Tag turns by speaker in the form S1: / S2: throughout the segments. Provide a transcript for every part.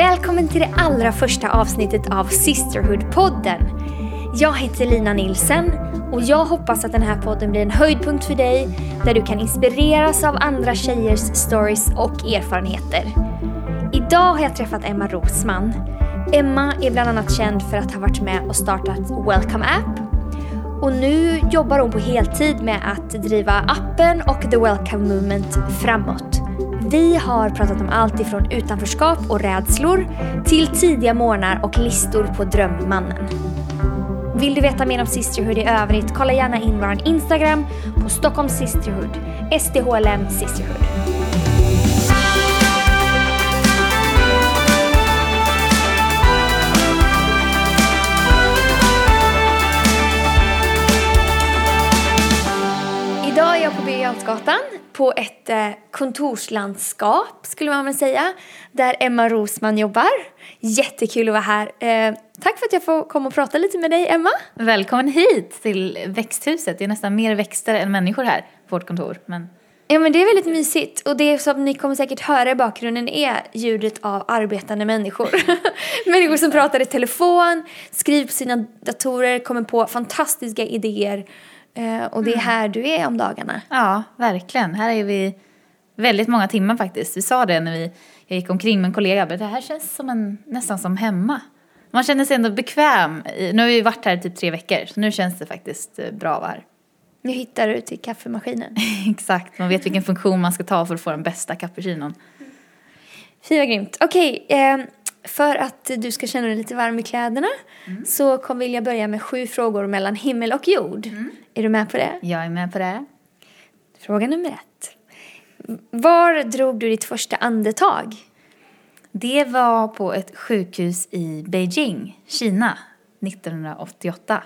S1: Välkommen till det allra första avsnittet av Sisterhood-podden. Jag heter Lina Nilsen och jag hoppas att den här podden blir en höjdpunkt för dig där du kan inspireras av andra tjejers stories och erfarenheter. Idag har jag träffat Emma Rosman. Emma är bland annat känd för att ha varit med och startat Welcome App och nu jobbar hon på heltid med att driva appen och The Welcome Movement framåt. Vi har pratat om allt ifrån utanförskap och rädslor till tidiga morgnar och listor på drömmannen. Vill du veta mer om Sisterhood i övrigt, kolla gärna in vår Instagram på Stockholm Sisterhood, SDHLM Sisterhood. På Jarlsgatan på ett eh, kontorslandskap skulle man väl säga. Där Emma Rosman jobbar. Jättekul att vara här. Eh, tack för att jag får komma och prata lite med dig Emma.
S2: Välkommen hit till växthuset. Det är nästan mer växter än människor här på vårt kontor. Men...
S1: Ja men det är väldigt mysigt och det som ni kommer säkert höra i bakgrunden är ljudet av arbetande människor. människor som pratar i telefon, skriver på sina datorer, kommer på fantastiska idéer. Eh, och det är här du är om dagarna.
S2: Ja, verkligen. Här är vi väldigt många timmar faktiskt. Vi sa det när vi, jag gick omkring med en kollega. Det här känns som en, nästan som hemma. Man känner sig ändå bekväm. i- Nu har vi varit här i typ tre veckor, så nu känns det faktiskt eh, bra att vara här.
S1: Nu hittar du till kaffemaskinen.
S2: Exakt, man vet vilken funktion man ska ta för att få den bästa cappuccinon.
S1: Fy vad grymt. Okej, eh, för att du ska känna dig lite varm i kläderna så kom, vill jag börja med sju frågor mellan himmel och jord. Är du med på det?
S2: Jag är med på det.
S1: Fråga nummer ett. Var drog du ditt första andetag?
S2: Det var på ett sjukhus i Beijing, Kina, 1988.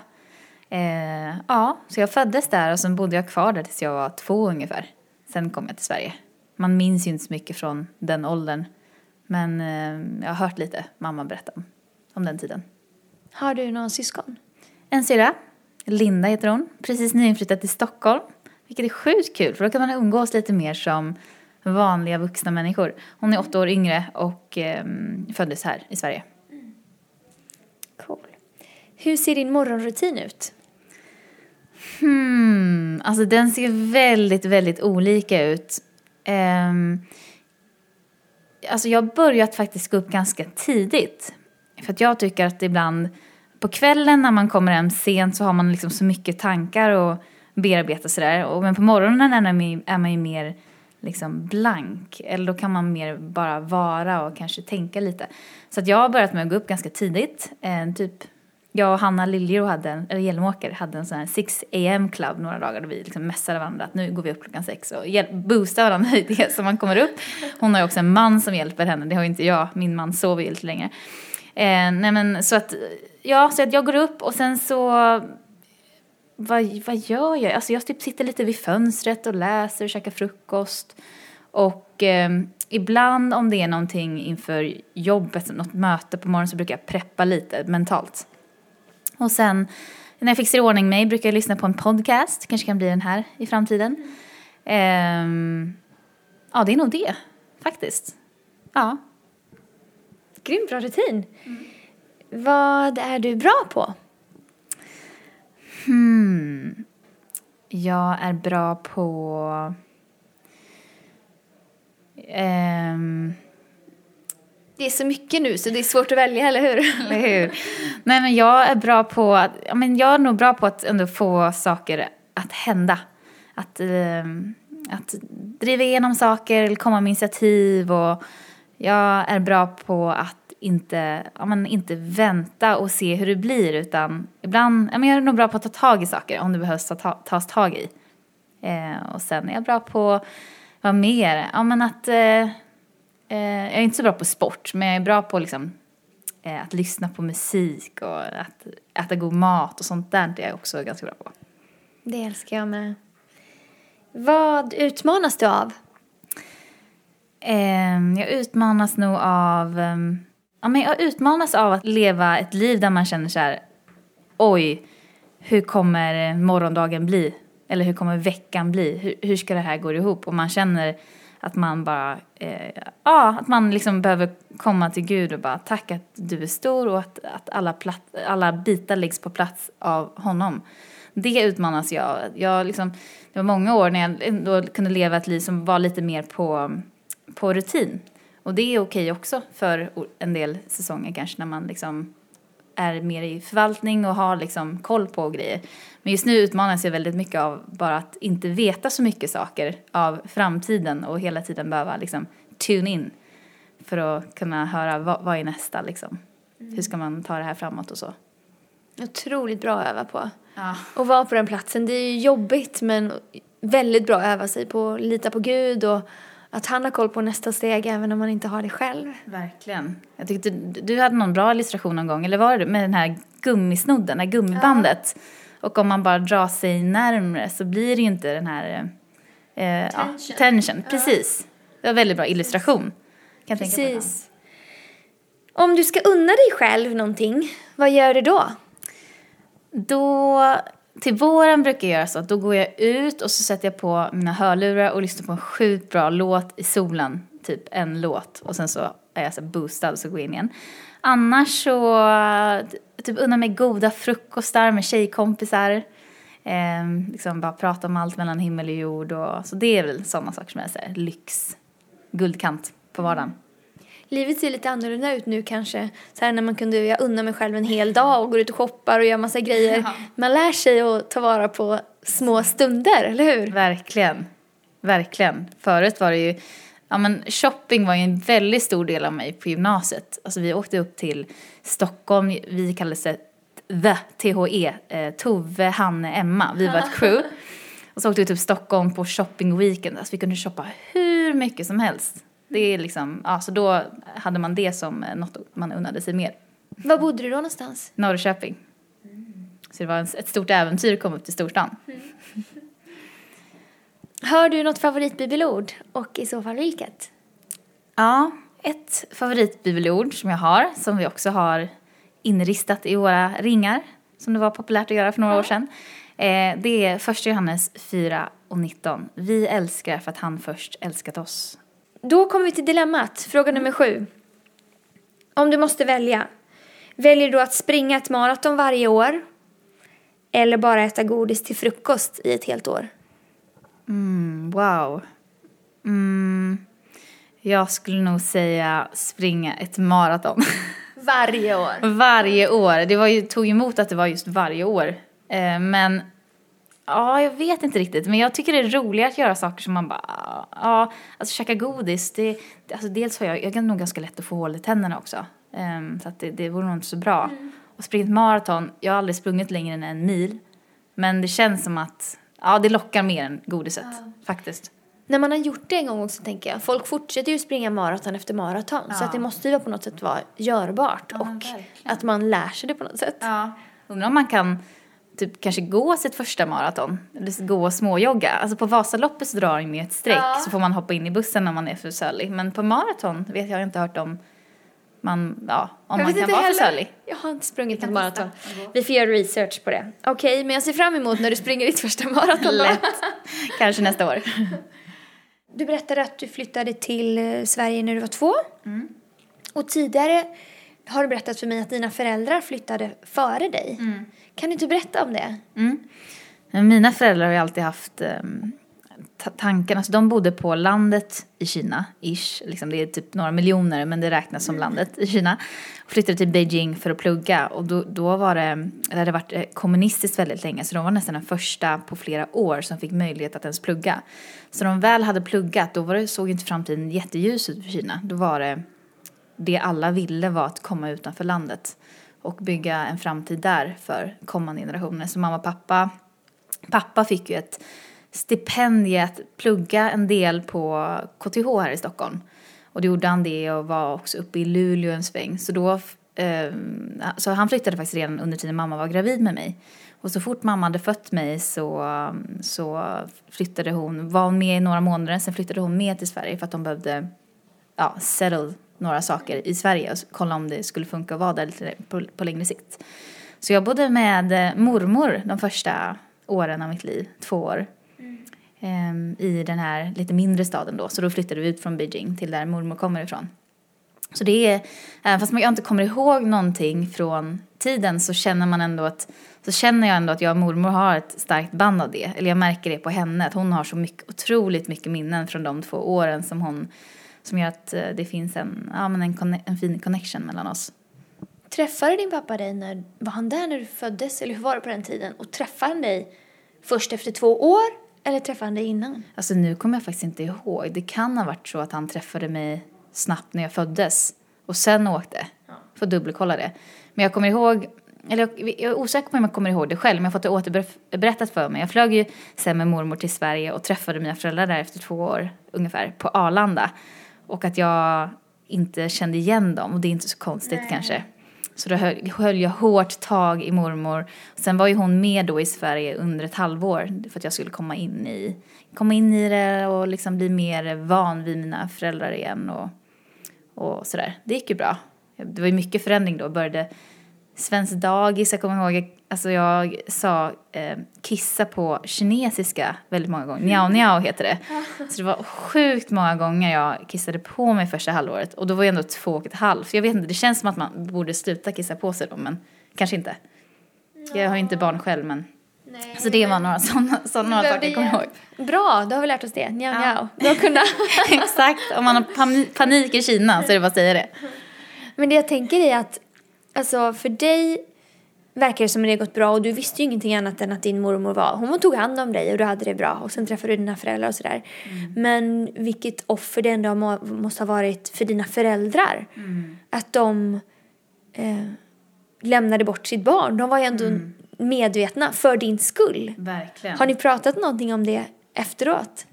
S2: Eh, ja, så jag föddes där och sen bodde jag kvar där tills jag var två ungefär. Sen kom jag till Sverige. Man minns ju inte så mycket från den åldern. Men eh, jag har hört lite mamma berätta om, om den tiden.
S1: Har du någon syskon?
S2: En syrra, Linda heter hon, precis nyinflyttad till Stockholm. Vilket är sjukt kul för då kan man umgås lite mer som vanliga vuxna människor. Hon är åtta år yngre och eh, föddes här i Sverige.
S1: Cool. Hur ser din morgonrutin ut?
S2: Hmm, alltså den ser väldigt, väldigt olika ut. Um, alltså jag har börjat faktiskt gå upp ganska tidigt. För att jag tycker att ibland på kvällen när man kommer hem sent så har man liksom så mycket tankar och bearbeta sådär. Men på morgonen är man ju, är man ju mer liksom blank. Eller då kan man mer bara vara och kanske tänka lite. Så att jag har börjat med att gå upp ganska tidigt. Eh, typ jag och Hanna Liljero hade, en, eller Hjälmåker, hade en sån här 6 am club några dagar då vi liksom messade varandra att nu går vi upp klockan sex och boostar varandra i det så man kommer upp. Hon har ju också en man som hjälper henne, det har ju inte jag, min man sover ju lite längre. Eh, nej men så att, ja, så att jag går upp och sen så vad, vad gör jag? Alltså jag typ sitter lite vid fönstret och läser och käkar frukost. Och eh, ibland om det är någonting inför jobbet, något möte på morgonen så brukar jag preppa lite mentalt. Och sen när jag fixar i ordning mig brukar jag lyssna på en podcast, kanske kan bli den här i framtiden. Ehm, ja, det är nog det faktiskt. Ja.
S1: Grymt bra rutin. Vad är du bra på?
S2: Hmm. Jag är bra på... Ehm,
S1: det är så mycket nu så det är svårt att välja, eller hur?
S2: eller hur? Nej, men jag är bra på att... Ja, men jag är nog bra på att ändå få saker att hända. Att, eh, att driva igenom saker, eller komma med initiativ och jag är bra på att inte, ja, men inte vänta och se hur det blir utan ibland, ja, men jag är nog bra på att ta tag i saker om det behövs ta, tas tag i. Eh, och sen är jag bra på, vad mer? Ja men att, eh, eh, jag är inte så bra på sport men jag är bra på liksom eh, att lyssna på musik och att äta god mat och sånt där är jag också ganska bra på.
S1: Det älskar jag med. Vad utmanas du av?
S2: Ehm, jag utmanas nog av... ehm, ja, men jag utmanas av att leva ett liv där man känner så här... Oj, hur kommer morgondagen bli? Eller hur kommer veckan bli? Hur, hur ska det här gå ihop? Och man känner att man bara, eh, ja, att man liksom behöver komma till Gud och bara tack att du är stor och att, att alla, platt, alla bitar läggs på plats av honom. Det utmanas jag. jag liksom, det var många år när jag ändå kunde leva ett liv som var lite mer på, på rutin. Och det är okej också för en del säsonger kanske när man liksom är mer i förvaltning och har liksom koll på grejer. Men just nu utmanas jag väldigt mycket av bara att inte veta så mycket saker av framtiden och hela tiden behöva liksom tune in för att kunna höra vad, vad är nästa liksom. Hur ska man ta det här framåt och så.
S1: Otroligt bra att öva på.
S2: Ja.
S1: Och vara på den platsen, det är ju jobbigt men väldigt bra att öva sig på att lita på Gud och att han har koll på nästa steg även om man inte har det själv.
S2: Verkligen. Jag tyckte du, hade någon bra illustration någon gång, eller var det med den här gummisnodden, det här gummibandet? Ja. Och om man bara drar sig närmre så blir det ju inte den här eh, tension. Ja, tension. Precis. Det var en väldigt bra illustration. Kan
S1: Precis. Om du ska unna dig själv någonting, vad gör du då?
S2: Då till våren brukar jag göra så att då går jag ut och så sätter jag på mina hörlurar och lyssnar på en sjukt bra låt i solen. Typ en låt och sen så är jag så boostad och så går jag in igen. Annars så typ unnar mig goda frukostar med tjejkompisar. Eh, liksom bara prata om allt mellan himmel och jord och så det är väl sådana saker som är säger, lyx, guldkant på vardagen
S1: livet ser lite annorlunda ut nu kanske. Så här när man kunde, jag unna mig själv en hel dag och går ut och shoppar och gör massa grejer. Ja. Man lär sig att ta vara på små stunder, eller hur?
S2: Verkligen. Verkligen. Förut var det ju, ja men shopping var ju en väldigt stor del av mig på gymnasiet. Alltså vi åkte upp till Stockholm, vi kallades det THE, THE, eh, Tove, Hanne, Emma. Vi var ett crew. Och så åkte vi till Stockholm på shopping weekend. Alltså vi kunde shoppa hur mycket som helst. Det är liksom, ja, så då hade man det som eh, något man unnade sig mer.
S1: Var bodde du då någonstans?
S2: Norrköping. Mm. Så det var ett stort äventyr att komma upp till storstan. Mm.
S1: Har du något favoritbibelord och i så fall vilket?
S2: Ja, ett favoritbibelord som jag har, som vi också har inristat i våra ringar, som det var populärt att göra för några ja. år sedan. Eh, det är 1 Johannes 4 och 19. Vi älskar för att han först älskat oss
S1: då kommer vi till dilemmat, fråga nummer sju. Om du måste välja, väljer du att springa ett maraton varje år eller bara äta godis till frukost i ett helt år?
S2: Mm, wow. Mm, jag skulle nog säga springa ett maraton.
S1: Varje år?
S2: varje år. Det var ju, tog emot att det var just varje år. Eh, men Ja, jag vet inte riktigt. Men jag tycker det är roligare att göra saker som man bara, ja, alltså käka godis. Det, alltså dels har jag, jag har nog ganska lätt att få hål i tänderna också. Um, så att det, det vore nog inte så bra. Mm. Och springa ett maraton, jag har aldrig sprungit längre än en mil. Men det känns som att, ja det lockar mer än godiset, ja. faktiskt.
S1: När man har gjort det en gång också tänker jag, folk fortsätter ju springa maraton efter maraton. Ja. Så att det måste ju på något sätt vara görbart ja, och verkligen. att man lär sig det på något sätt.
S2: Ja, undrar om man kan typ kanske gå sitt första maraton. Eller gå och småjogga. Alltså på Vasaloppet så drar de ju ett streck ja. så får man hoppa in i bussen om man är för sölig. Men på maraton vet jag inte hört om man, ja, om jag man kan vara för sölig.
S1: Jag har inte sprungit ett maraton. Vi får göra research på det. Okej, okay, men jag ser fram emot när du springer ditt första maraton
S2: Lätt. Kanske nästa år.
S1: Du berättade att du flyttade till eh, Sverige när du var två. Mm. Och tidigare har du berättat för mig att dina föräldrar flyttade före dig. Mm. Kan du inte berätta om det?
S2: Mm. Mina föräldrar har ju alltid haft um, tanken, alltså de bodde på landet i Kina, ish, liksom det är typ några miljoner men det räknas som landet i Kina. Och flyttade till Beijing för att plugga och då, då var det, det hade varit eh, kommunistiskt väldigt länge så de var nästan den första på flera år som fick möjlighet att ens plugga. Så de väl hade pluggat då var det, såg inte framtiden jätteljus ut för Kina. Då var det, det alla ville var att komma utanför landet och bygga en framtid där för kommande generationer. Så mamma och pappa, pappa fick ju ett stipendium att plugga en del på KTH här i Stockholm. Och då gjorde han det och var också uppe i Luleå en sväng. Så då, eh, så han flyttade faktiskt redan under tiden mamma var gravid med mig. Och så fort mamma hade fött mig så, så flyttade hon, var hon med i några månader, sen flyttade hon med till Sverige för att de behövde ja, settle några saker i Sverige och kolla om det skulle funka att vara där lite på, på längre sikt. Så jag bodde med mormor de första åren av mitt liv, två år. Mm. Ehm, I den här lite mindre staden då. Så då flyttade vi ut från Beijing till där mormor kommer ifrån. Så det är, även fast jag inte kommer ihåg någonting från tiden så känner man ändå att, så känner jag ändå att jag och mormor har ett starkt band av det. Eller jag märker det på henne, att hon har så mycket, otroligt mycket minnen från de två åren som hon, som gör att eh, det finns en, ja men en, en fin connection mellan oss.
S1: Träffade din pappa dig när, var han där när du föddes eller hur var det på den tiden? Och träffade han dig först efter två år eller träffade han dig innan?
S2: Alltså nu kommer jag faktiskt inte ihåg. Det kan ha varit så att han träffade mig snabbt när jag föddes och sen åkte. Ja. Får dubbelkolla det. Men jag kommer ihåg, eller jag, jag är osäker på om jag kommer ihåg det själv, men jag har fått det återberättat för mig. Jag flög ju sen med mormor till Sverige och träffade mina föräldrar där efter två år ungefär på Arlanda. Och att jag inte kände igen dem och det är inte så konstigt Nej. kanske. Så då höll, jag hårt tag i mormor. Sen var ju hon med då i Sverige under ett halvår för att jag skulle komma in i, komma in i det och liksom bli mer van vid mina föräldrar igen och, och sådär. Det gick ju bra. Det var ju mycket förändring då. Började svensk dagis, jag kommer ihåg, alltså jag sa eh, kissa på kinesiska väldigt många gånger. Njao njao heter det. Så det var sjukt många gånger jag kissade på mig första halvåret. Och då var jag ändå två och ett halvt. Jag vet inte, det känns som att man borde sluta kissa på sig då, men kanske inte. Jag har ju inte barn själv, men Nej, så det var några sådana, sådana saker jag kommer ihåg.
S1: Bra, då har vi lärt oss det. Njao njao. Bra kunna.
S2: Exakt, om man har panik i Kina så är det bara att säga det.
S1: Men det jag tänker är att, alltså för dig verkar det som att det har gått bra och du visste ju ingenting annat än att din mormor var, hon tog hand om dig och du hade det bra och sen träffade du dina föräldrar och sådär. Mm. Men vilket offer det ändå måste ha varit för dina föräldrar. Mm. Att de eh, lämnade bort sitt barn. De var ju ändå mm. medvetna för din skull.
S2: Verkligen.
S1: Har ni pratat någonting om det efteråt?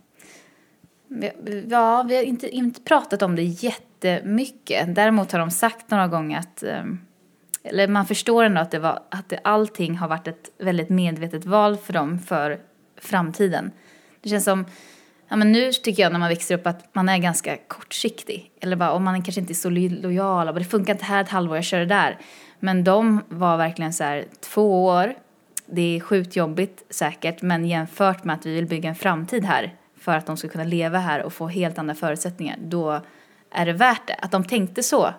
S2: Ja, vi har inte, inte pratat om det jättemycket. Däremot har de sagt några gånger att ehm, eller man förstår ändå att, det var, att det, allting har varit ett väldigt medvetet val för dem för framtiden. Det känns som, ja men nu tycker jag när man växer upp att man är ganska kortsiktig. Eller bara, om man kanske inte är så lojal, och det funkar inte här ett halvår, jag kör det där. Men de var verkligen så här, två år, det är sjukt jobbigt säkert, men jämfört med att vi vill bygga en framtid här för att de ska kunna leva här och få helt andra förutsättningar, då är det värt det. Att de tänkte så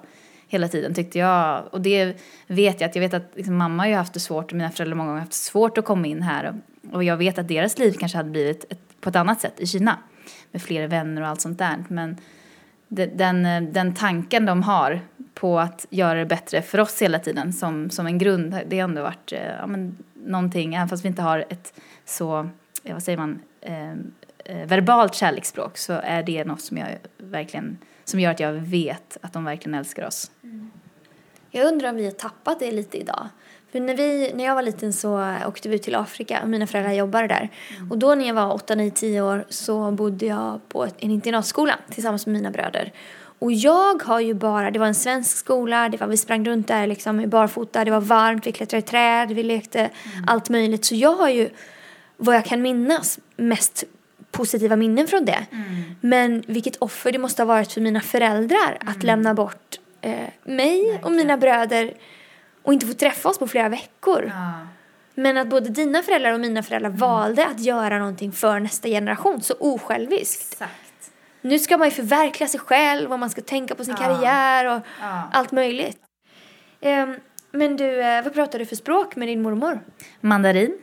S2: hela tiden tyckte jag. Och det vet jag att jag vet att liksom, mamma har ju haft det svårt och mina föräldrar många gånger haft svårt att komma in här. Och, jag vet att deras liv kanske hade blivit ett, på ett annat sätt i Kina. Med fler vänner och allt sånt där. Men den, den tanken de har på att göra det bättre för oss hela tiden som, som en grund, det har ändå varit eh, ja, men, någonting, även fast vi inte har ett så, eh, vad säger man, eh, eh, verbalt kärleksspråk så är det något som jag verkligen som gör att jag vet att de verkligen älskar oss. Mm.
S1: Jag undrar om vi har tappat det lite idag. För när, vi, när jag var liten så åkte vi ut till Afrika och mina föräldrar jobbade där. Mm. Och då när jag var 8, 9, 10 år så bodde jag på en internatskola tillsammans med mina bröder. Och jag har ju bara, det var en svensk skola, det var, vi sprang runt där liksom barfota, det var varmt, vi klättrade i träd, vi lekte mm. allt möjligt. Så jag har ju, vad jag kan minnas, mest positiva minnen från det. Mm. Men vilket offer det måste ha varit för mina föräldrar mm. att lämna bort eh, mig Verkligen. och mina bröder och inte få träffa oss på flera veckor. Ja. Men att både dina föräldrar och mina föräldrar mm. valde att göra någonting för nästa generation så osjälviskt.
S2: Exakt.
S1: Nu ska man ju förverkliga sig själv och man ska tänka på sin ja. karriär och ja. allt möjligt. Um, men du, eh, vad pratar du för språk med din mormor?
S2: Mandarin.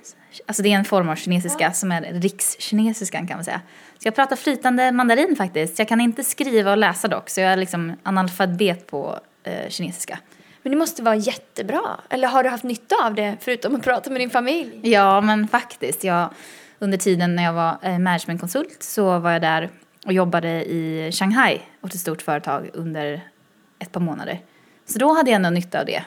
S2: Alltså det är en form av kinesiska ja. som är rikskinesiskan kan man säga. Så jag pratar flytande mandarin faktiskt. Jag kan inte skriva och läsa dock så jag är liksom analfabet på eh, kinesiska.
S1: Men det måste vara jättebra. Eller har du haft nytta av det förutom att prata med din familj?
S2: Ja, men faktiskt. Jag, under tiden när jag var eh, managementkonsult så var jag där och jobbade i Shanghai åt ett stort företag under ett par månader. Så då hade jag ändå nytta av det.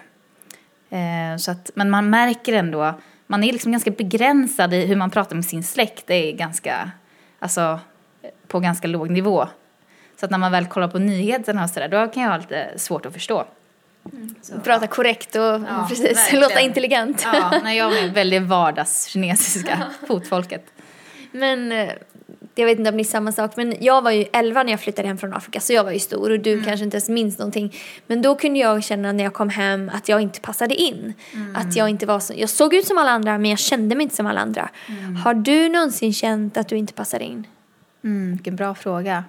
S2: Eh, så att, men man märker ändå man är liksom ganska begränsad i hur man pratar med sin släkt. Det är ganska, alltså på ganska låg nivå. Så att när man väl kollar på nyheterna och sådär, då kan jag ha lite svårt att förstå.
S1: Mm. Prata korrekt och ja, precis, verkligen. låta intelligent.
S2: Ja, när jag är väldigt vardagskinesiska, fotfolket.
S1: Men eh, jag vet inte om det är samma sak, men jag var ju 11 när jag flyttade hem från Afrika så jag var ju stor och du kanske inte ens minns någonting. Men då kunde jag känna när jag kom hem att jag inte passade in. Att jag inte var så, jag såg ut som alla andra men jag kände mig inte som alla andra. Har du någonsin känt att du inte passade in?
S2: Mm, vilken bra fråga.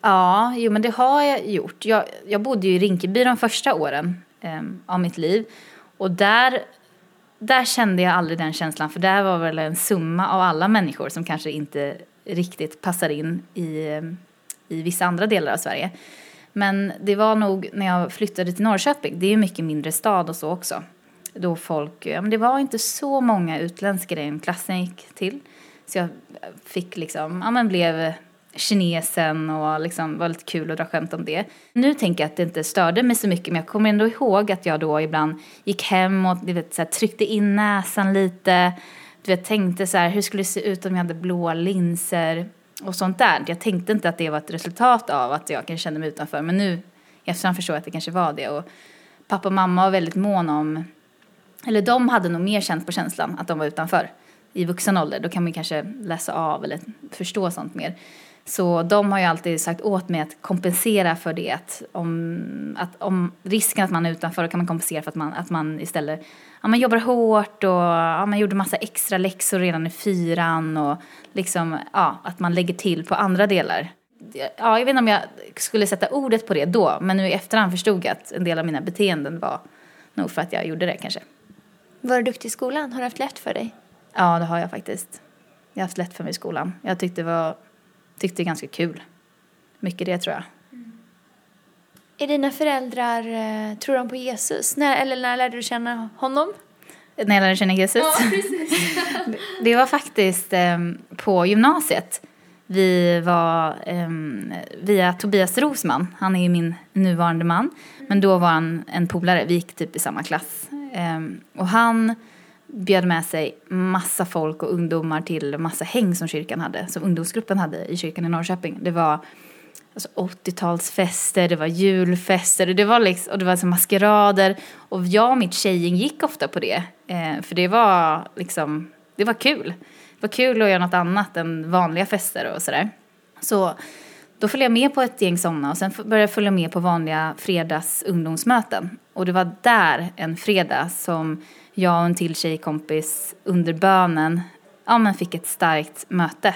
S2: Ja, jo men det har jag gjort. Jag, jag bodde ju i Rinkeby de första åren eh, av mitt liv. Och där, där kände jag aldrig den känslan, för där var väl en summa av alla människor som kanske inte riktigt passar in i, eh, i vissa andra delar av Sverige. Men det var nog när jag flyttade till Norrköping, det är ju mycket mindre stad och så också. Då folk, ja, men det var inte så många utländska i den klassen jag gick till. Så jag fick liksom, ja men blev kinesen och liksom var lite kul att dra skämt om det. Nu tänker jag att det inte störde mig så mycket men jag kommer ändå ihåg att jag då ibland gick hem och du vet, så här, tryckte in näsan lite. Du vet, tänkte så här, hur skulle det se ut om jag hade blåa linser och sånt där. Jag tänkte inte att det var ett resultat av att jag kanske kände mig utanför men nu i efterhand förstår jag att det kanske var det. Och pappa och mamma var väldigt måna om, eller de hade nog mer känt på känslan att de var utanför i vuxen ålder. Då kan man kanske läsa av eller förstå sånt mer. Så de har ju alltid sagt åt mig att kompensera för det. Att om, att om risken att man är utanför då kan man kompensera för att man, att man istället ja, man jobbar hårt och ja, man gjorde massa extra läxor redan i fyran och liksom, ja, att man lägger till på andra delar. Ja, jag vet inte om jag skulle sätta ordet på det då, men nu i efterhand förstod jag att en del av mina beteenden var nog för att jag gjorde det kanske.
S1: Var du duktig i skolan? Har du haft lätt för dig?
S2: Ja, det har jag faktiskt. Jag har haft lätt för mig i skolan. Jag tyckte det var tyckte det var ganska kul. Mycket det tror jag.
S1: Är dina föräldrar, eh, tror de på Jesus? När, eller när lärde du känna honom?
S2: När jag lärde känna Jesus?
S1: Ja, precis.
S2: det var faktiskt eh, på gymnasiet. Vi var eh, via Tobias Rosman, han är ju min nuvarande man. Men då var han en polare, vi gick typ i samma klass. Eh, och han bjöd med sig massa folk och ungdomar till massa häng som kyrkan hade, som ungdomsgruppen hade i kyrkan i Norrköping. Det var alltså 80-talsfester, det var julfester det var liksom, och det var alltså maskerader. Och jag och mitt tjejgäng gick ofta på det, eh, för det var liksom, det var kul. Det var kul att göra något annat än vanliga fester och sådär. Så då följde jag med på ett gäng sådana och sen började jag följa med på vanliga fredags ungdomsmöten. Och det var där en fredag som jag och en till tjejkompis under bönen ja, men fick ett starkt möte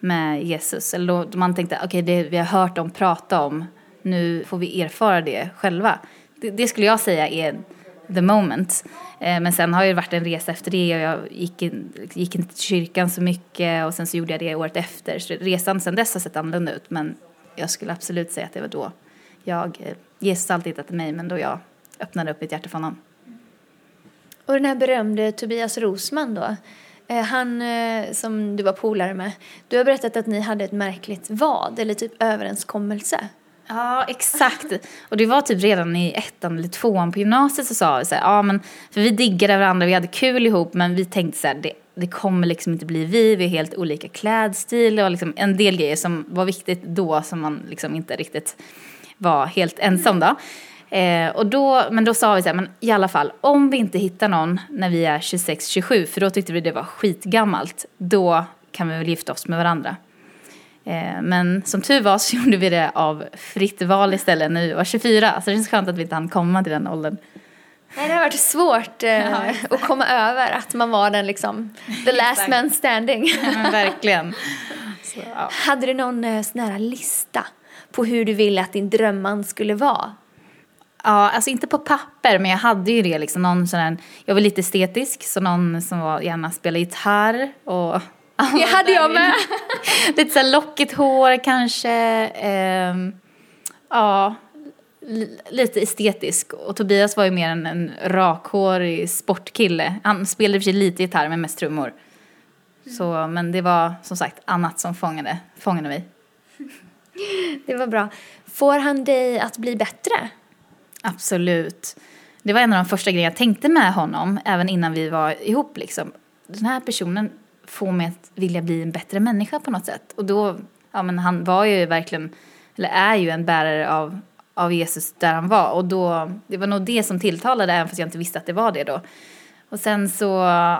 S2: med Jesus. Eller då man tänkte, okej, okay, det vi har hört dem prata om, nu får vi erfara det själva. Det, det skulle jag säga är the moment. Eh, men sen har det varit en resa efter det och jag gick, in, gick inte till kyrkan så mycket och sen så gjorde jag det året efter. Så resan sen dess har sett annorlunda ut men jag skulle absolut säga att det var då jag, eh, Jesus har alltid hittat mig men då jag öppnade upp mitt hjärta för honom.
S1: Och den här berömde Tobias Rosman då, eh, han som du var polare med, du har berättat att ni hade ett märkligt vad, eller typ överenskommelse.
S2: Ja, exakt. Och det var typ redan i ettan eller tvåan på gymnasiet så sa vi så här, ja men, för vi diggade varandra, vi hade kul ihop, men vi tänkte så här, det, det kommer liksom inte bli vi, vi har helt olika klädstil och liksom en del grejer som var viktigt då som man liksom inte riktigt var helt ensam då. Eh, och då, men då sa vi så här, men i alla fall, om vi inte hittar någon när vi är 26-27, för då tyckte vi det var skitgammalt, då kan vi väl gifta oss med varandra. Eh, men som tur var så gjorde vi det av fritt val istället när vi var 24, så det känns skönt att vi inte hann komma till den åldern.
S1: Nej, det har varit svårt eh, att komma över att man var den liksom, the last man standing.
S2: Ja, verkligen. Så,
S1: ja. Hade du någon eh, sån här lista på hur du ville att din drömman skulle vara?
S2: Ja, alltså inte på papper, men jag hade ju det liksom. Någon sån här, jag var lite estetisk, så någon som var, gärna spelade gitarr och...
S1: Det hade jag med!
S2: lite så lockigt hår kanske. Eh, ja, lite estetisk. Och Tobias var ju mer en, en rakhårig sportkille. Han spelade för sig lite gitarr, men mest trummor. Så, men det var som sagt annat som fångade, fångade mig.
S1: Det var bra. Får han dig att bli bättre?
S2: Absolut. Det var en av de första grejerna jag tänkte med honom, även innan vi var ihop. Liksom. Den här personen få mig att vilja bli en bättre människa på något sätt. Och då, ja men han var ju verkligen, eller är ju en bärare av, av Jesus där han var. Och då, det var nog det som tilltalade, även fast jag inte visste att det var det då. Och sen så,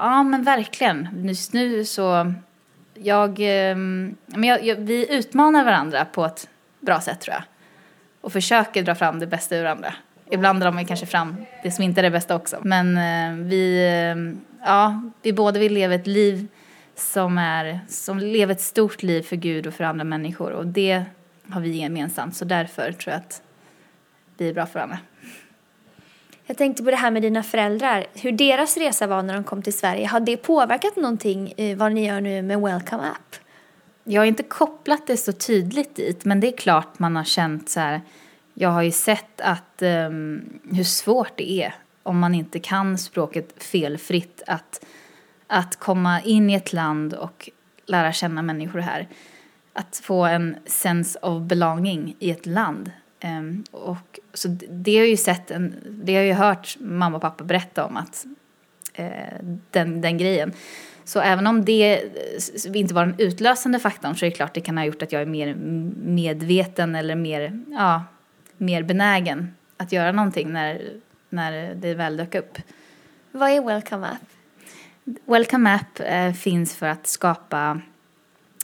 S2: ja men verkligen, just nu så jag, ehm, men jag, jag, vi utmanar varandra på ett bra sätt tror jag. Och försöker dra fram det bästa ur varandra. Ibland drar man kanske fram det som inte är det bästa också. Men eh, vi, ehm, ja, vi båda vill leva ett liv som, är, som lever ett stort liv för Gud och för andra människor. Och det har vi gemensamt. Så därför tror jag att vi är bra för varandra.
S1: Jag tänkte på det här med dina föräldrar. Hur deras resa var när de kom till Sverige. Har det påverkat någonting i vad ni gör nu med Welcome App?
S2: Jag har inte kopplat det så tydligt dit, men det är klart man har känt så här. Jag har ju sett att um, hur svårt det är om man inte kan språket felfritt att, att komma in i ett land och lära känna människor här. Att få en sense of belonging i ett land. Um, och, så det har jag ju sett, en, det har jag ju hört mamma och pappa berätta om att uh, den, den grejen. Så även om det inte var den utlösande faktorn så är det klart det kan ha gjort att jag är mer medveten eller mer, ja, mer benägen att göra någonting när, när det väl dök upp.
S1: Vad är Welcome App?
S2: Welcome App eh, finns för att skapa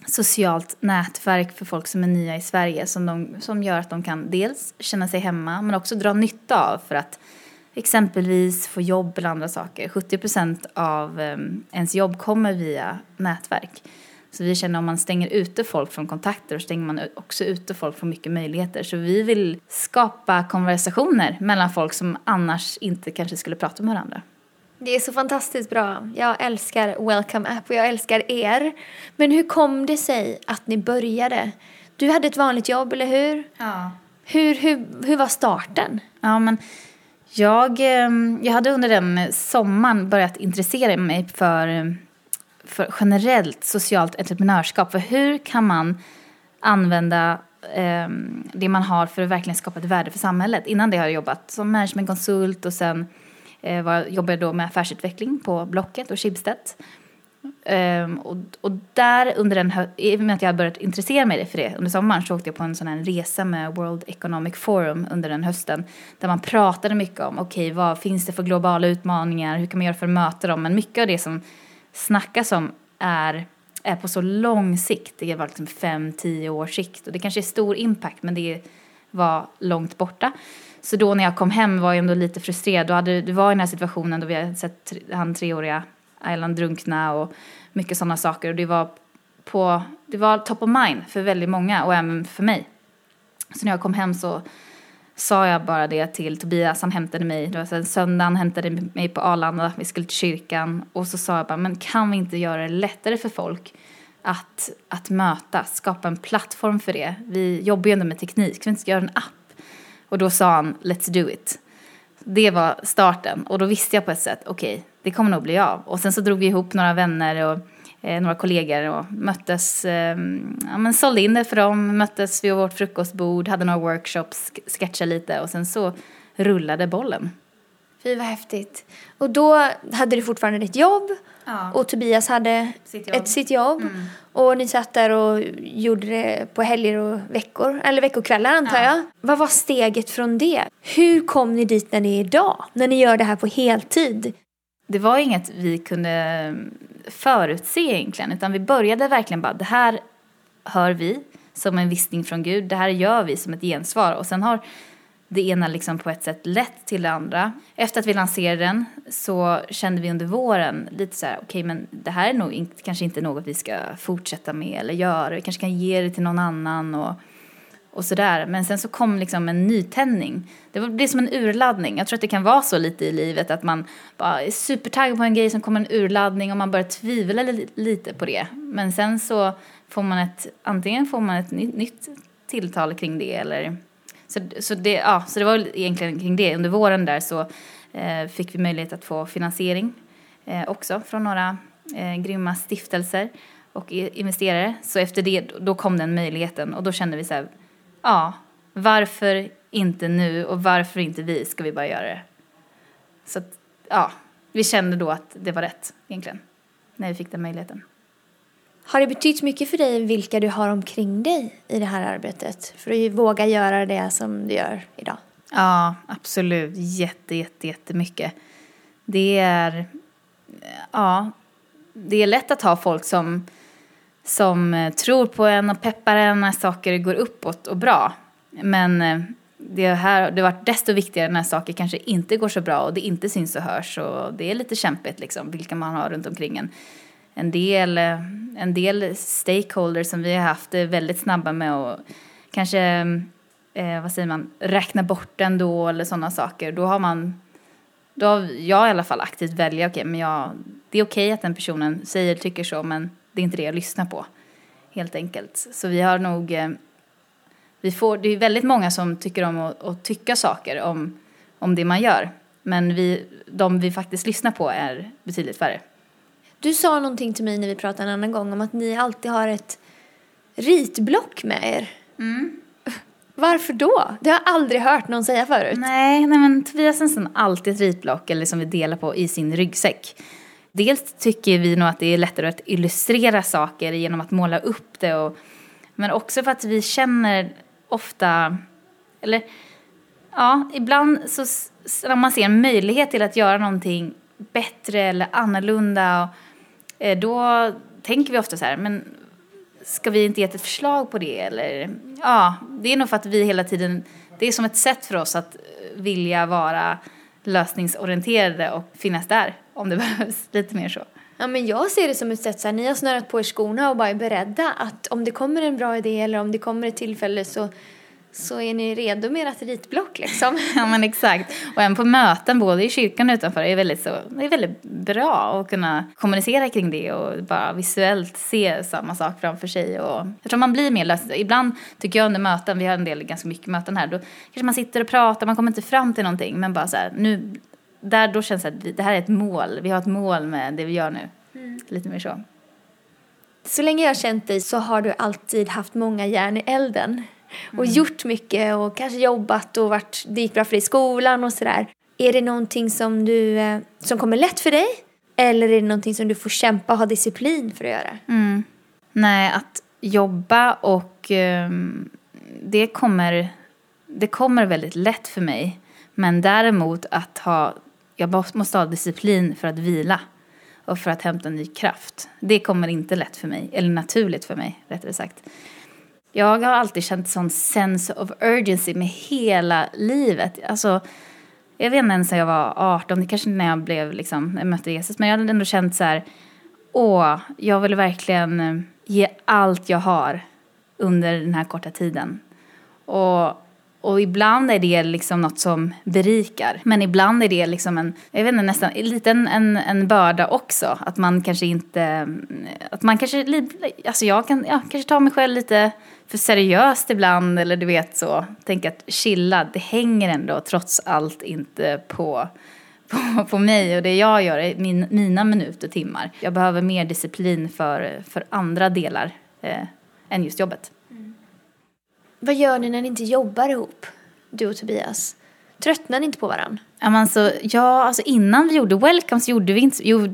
S2: socialt nätverk för folk som är nya i Sverige som, de, som gör att de kan dels känna sig hemma men också dra nytta av för att exempelvis få jobb eller andra saker. 70 av eh, ens jobb kommer via nätverk. Så vi känner om man stänger ute folk från kontakter och stänger man också ute folk från mycket möjligheter. Så vi vill skapa konversationer mellan folk som annars inte kanske skulle prata med varandra.
S1: Det är så fantastiskt bra. Jag älskar Welcome App och jag älskar er. Men hur kom det sig att ni började? Du hade ett vanligt jobb, eller hur?
S2: Ja.
S1: Hur, hur, hur var starten?
S2: Ja, men jag, ehm, jag hade under den sommaren börjat intressera mig för, för generellt socialt entreprenörskap. För hur kan man använda eh, det man har för att verkligen skapa ett värde för samhället. Innan det har jag jobbat som managementkonsult och sen eh, var, jobbade då med affärsutveckling på Blocket och Schibsted. Um, och, och, där under den, i och med att jag börjat intressera mig för det under sommaren så åkte jag på en sån här resa med World Economic Forum under den hösten där man pratade mycket om okej okay, vad finns det för globala utmaningar, hur kan man göra för att möta dem, men mycket av det som snackas om är, är på så lång sikt, det var liksom fem, tio års sikt och det kanske är stor impact men det var långt borta. Så då när jag kom hem var jag ändå lite frustrerad, då hade, det var i den här situationen då vi hade sett han treåriga Island drunkna och mycket sådana saker. Och det var, på, det var top of mind för väldigt många och även för mig. Så när jag kom hem så sa jag bara det till Tobias, han hämtade mig, det var sen söndagen, hämtade mig på Arlanda, vi skulle till kyrkan och så sa jag bara, men kan vi inte göra det lättare för folk att, att mötas, skapa en plattform för det? Vi jobbar ju ändå med teknik, kan vi inte göra en app? Och då sa han, let's do it. Det var starten och då visste jag på ett sätt, okej, okay, det kommer nog bli av. Och sen så drog vi ihop några vänner och eh, några kollegor och möttes, eh, ja men sålde in det för dem, möttes vid vårt frukostbord, hade några workshops, sketchade lite och sen så rullade bollen.
S1: Fy vad häftigt. Och då hade du fortfarande ditt jobb
S2: ja.
S1: och Tobias hade
S2: sitt.
S1: Ett, sitt jobb. Mm. Och ni satt där och gjorde det på helger och veckor, eller veckokvällar antar ja. jag. Vad var steget från det? Hur kom ni dit när ni är idag? När ni gör det här på heltid?
S2: det var inget vi kunde förutse egentligen, utan vi började verkligen bara, det här hör vi som en viskning från Gud, det här gör vi som ett gensvar och sen har det ena liksom på ett sätt lett till det andra. Efter att vi lanserade den så kände vi under våren lite så här, okej okay, men det här är nog in, kanske inte något vi ska fortsätta med eller göra, vi kanske kan ge det till någon annan och och sådär. Men sen så kom liksom en nytändning. Det blev som en urladdning. Jag tror att det kan vara så lite i livet att man bara är supertaggad på en grej, som kommer en urladdning och man börjar tvivla lite på det. Men sen så får man ett, antingen får man ett nytt tilltal kring det eller så, så, det, ja, så det var egentligen kring det. Under våren där så eh, fick vi möjlighet att få finansiering eh, också från några eh, grymma stiftelser och investerare. Så efter det, då kom den möjligheten och då kände vi så här, ja, varför inte nu och varför inte vi ska vi bara göra det? Så att, ja, vi kände då att det var rätt egentligen, när vi fick den möjligheten.
S1: Har det betytt mycket för dig vilka du har omkring dig i det här arbetet? För att våga göra det som du gör idag?
S2: Ja, absolut. Jätte, jätte, jättemycket. Det är, ja, det är lätt att ha folk som som eh, tror på en och peppar en när saker går uppåt och bra. Men eh, det, här, det har varit desto viktigare när saker kanske inte går så bra och det inte syns och hörs och det är lite kämpigt liksom vilka man har runt omkring en. En del, eh, en del stakeholders som vi har haft är väldigt snabba med att kanske, eh, vad säger man, räkna bort en då eller sådana saker. Då har man, då har jag i alla fall aktivt välja, okej, okay, men jag, det är okej okay att den personen säger, tycker så, men det är inte det jag lyssnar på. Helt enkelt. Så vi har nog eh, vi får, det är väldigt många som tycker om att, att, tycka saker om, om det man gör. Men vi, de vi faktiskt lyssnar på är betydligt färre.
S1: Du sa någonting till mig när vi pratade en annan gång om att ni alltid har ett ritblock med er. Mm. Varför då? Det har jag aldrig hört någon säga förut.
S2: Nej, nej men Tobias har nästan alltid ett ritblock eller som vi delar på i sin ryggsäck. Dels tycker vi nog att det är lättare att illustrera saker genom att måla upp det och, men också för att vi känner ofta, eller ja, ibland så när man ser en möjlighet till att göra någonting bättre eller annorlunda, eh, Eh, då tänker vi ofta så här, men ska vi inte ge ett förslag på det? Eller, ja, det är nog för att vi hela tiden, det är som ett sätt för oss att eh, vilja vara lösningsorienterade och finnas där om det behövs lite mer så.
S1: Ja, men jag ser det som ett sätt så här, ni har snörat på er skorna och bara är beredda att om det kommer en bra idé eller om det kommer ett tillfälle så så är ni redo med ert ritblock liksom.
S2: ja men exakt. Och även på möten både i kyrkan och utanför är väldigt, så, det är väldigt bra att kunna kommunicera kring det och bara visuellt se samma sak framför sig. Och jag tror man blir mer lös. Ibland tycker jag under möten, vi har en del ganska mycket möten här, då kanske man sitter och pratar, man kommer inte fram till någonting men bara så här, nu, där då känns det att det här är ett mål, vi har ett mål med det vi gör nu. Mm. Lite mer så.
S1: Så länge jag har känt dig så har du alltid haft många järn i elden och mm. gjort mycket och kanske jobbat och varit, det gick bra för dig i skolan och sådär. Är det någonting som, du, eh, som kommer lätt för dig? Eller är det någonting som du får kämpa och ha disciplin för att göra?
S2: Mm. Nej, att jobba och um, det, kommer, det kommer väldigt lätt för mig. Men däremot att ha, jag måste ha disciplin för att vila och för att hämta ny kraft. Det kommer inte lätt för mig, eller naturligt för mig rättare sagt. Jag har alltid känt sån sense of urgency med hela livet. Alltså, jag vet inte ens när jag var 18, det kanske när jag blev liksom, jag mötte Jesus, men jag hade ändå känt så här, åh, jag vill verkligen eh, ge allt jag har under den här korta tiden. Och och ibland är det liksom något som berikar. Men ibland är det liksom en, jag vet inte, nästan lite en, en, en börda också. Att man kanske inte, att man kanske, alltså jag kan ja, kanske ta mig själv lite för seriöst ibland. Eller du vet så, Tänk att chilla, det hänger ändå trots allt inte på på, på mig och det jag gör är min, mina minuter, och timmar. Jag behöver mer disciplin för, för andra delar eh, än just jobbet.
S1: Vad gör ni när ni inte jobbar ihop, du och Tobias? Tröttnar ni inte på varandra?
S2: Alltså, ja, alltså innan vi gjorde Welcome så gjorde vi inte, jo,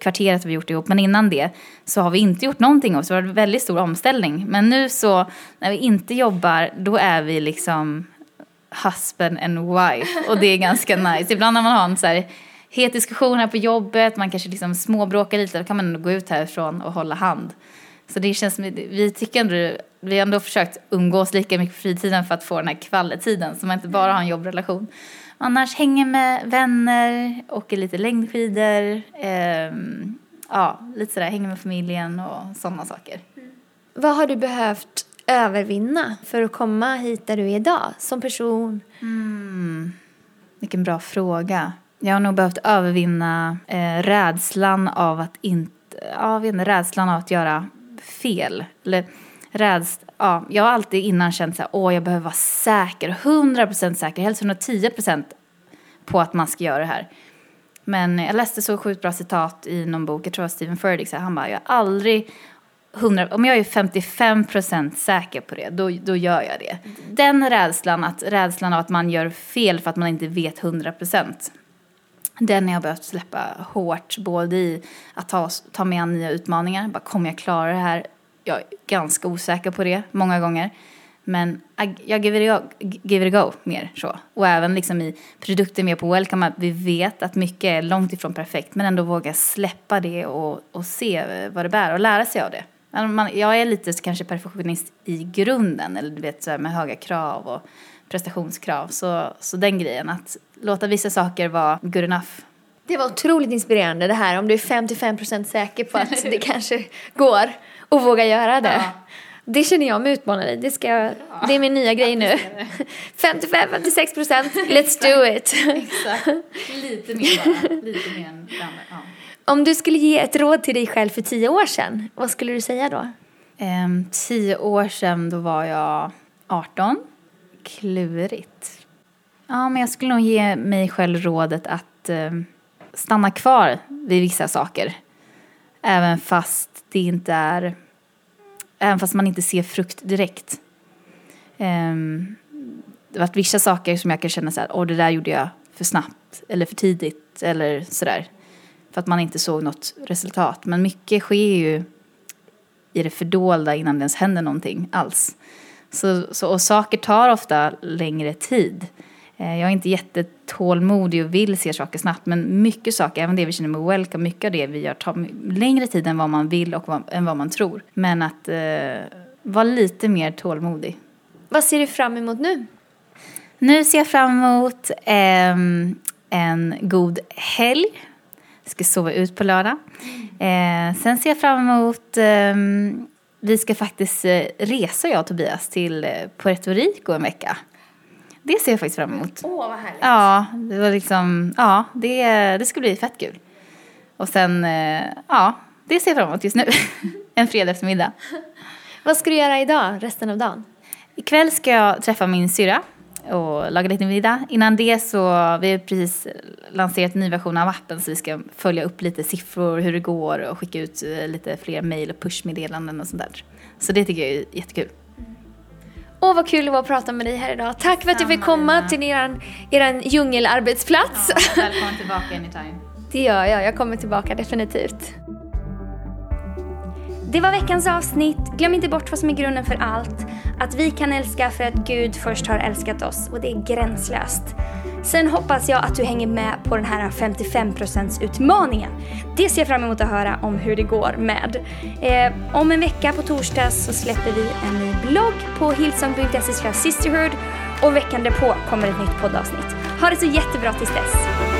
S2: kvarteret har vi gjort ihop, men innan det så har vi inte gjort någonting ihop, så det var en väldigt stor omställning. Men nu så, när vi inte jobbar, då är vi liksom husband and wife och det är ganska nice. Ibland när man har en så här het diskussion här på jobbet, man kanske liksom småbråkar lite, då kan man gå ut härifrån och hålla hand. Så det känns som, vi tycker ändå, vi har ändå försökt umgås lika mycket på fritiden för att få den här kvalitetiden så man inte bara har en jobbrelation. Annars hänger med vänner, åker lite längdskidor, eh, ja, lite sådär, hänger med familjen och sådana saker. Mm.
S1: Vad har du behövt övervinna för att komma hit där du är idag som person?
S2: Mm. Vilken bra fråga. Jag har nog behövt övervinna eh, rädslan av att inte, ja, rädslan av att göra fel. Eller räds, ja, jag har alltid innan känt så här, åh jag behöver vara säker, 100% säker, helst 110% på att man ska göra det här. Men jag läste så sjukt bra citat i någon bok, jag tror det var Stephen Furtick, så han bara, jag har aldrig 100, om jag är 55% säker på det, då, då gör jag det. Den rädslan, att, rädslan av att man gör fel för att man inte vet 100%, den har jag behövt släppa hårt, både i att ta, ta med nya utmaningar, bara kommer jag klara det här? Jag är ganska osäker på det många gånger. Men jag give it, a go, give it a go mer så. Och även liksom i produkter mer på Welcome Up, vi vet att mycket är långt ifrån perfekt men ändå våga släppa det och, och se vad det bär och lära sig av det alltså, man, jag är lite kanske perfektionist i grunden, eller du vet så här med höga krav och prestationskrav. Så, så den grejen, att låta vissa saker vara good enough.
S1: Det var otroligt inspirerande det här om du är 55% säker på att det kanske går och våga göra det. Ja. Det känner jag mig utmanad i. Det, ska jag, ja. det är min nya grej nu. 55-56 procent, let's do it.
S2: Exakt. Lite mer bara. Lite mer än ja.
S1: Om du skulle ge ett råd till dig själv för tio år sedan, vad skulle du säga då?
S2: Um, tio år sedan, då var jag 18. Klurigt. Ja, men jag skulle nog ge mig själv rådet att eh, stanna kvar vid vissa saker. Även fast det inte är Även fast man inte ser frukt direkt. Eh, det har varit vissa saker som jag kan känna så här, åh det där gjorde jag för snabbt eller för tidigt eller sådär. För att man inte såg något resultat. Men mycket sker ju i det fördolda innan det ens händer någonting alls. Så, så, och saker tar ofta längre tid. Eh, jag är inte jättetålmodig och vill se saker snabbt men mycket saker, även det vi känner med welcome, mycket av det vi gör tar längre tid än vad man vill och vad, än vad man tror. Men att eh, vara lite mer tålmodig.
S1: Vad ser du fram emot nu?
S2: Nu ser jag fram emot eh, en god helg. Jag ska sova ut på lördag. Eh, sen ser jag fram emot eh, vi ska faktiskt eh, resa jag och Tobias till Puerto Rico en vecka. Det ser jag faktiskt fram emot.
S1: Åh, vad härligt.
S2: Ja, det var liksom, ja, det, det ska bli fett kul. Och sen, eh, ja, det ser jag fram emot just nu. en fredag eftermiddag.
S1: vad ska du göra idag, resten av dagen?
S2: Ikväll ska jag träffa min syra och laga lite middag. Innan det så, vi har precis lanserat en ny version av appen så vi ska följa upp lite siffror, hur det går och skicka ut eh, lite fler mejl och pushmeddelanden och sånt där. Så det tycker jag är jättekul.
S1: Åh vad kul det var att prata med dig här idag. Tack för att du fick komma till eran, eran djungelarbetsplats.
S2: Ja, välkommen tillbaka anytime.
S1: Det gör jag, jag kommer tillbaka definitivt. Det var veckans avsnitt. Glöm inte bort vad som är grunden för allt. Att vi kan älska för att Gud först har älskat oss och det är gränslöst. Sen hoppas jag att du hänger med på den här 55% utmaningen. Det ser jag fram emot att höra om hur det går med. Eh, om en vecka på torsdag så släpper vi en ny blogg på hillsong.se sisterhood och veckan därpå kommer ett nytt poddavsnitt. Ha det så jättebra tills dess.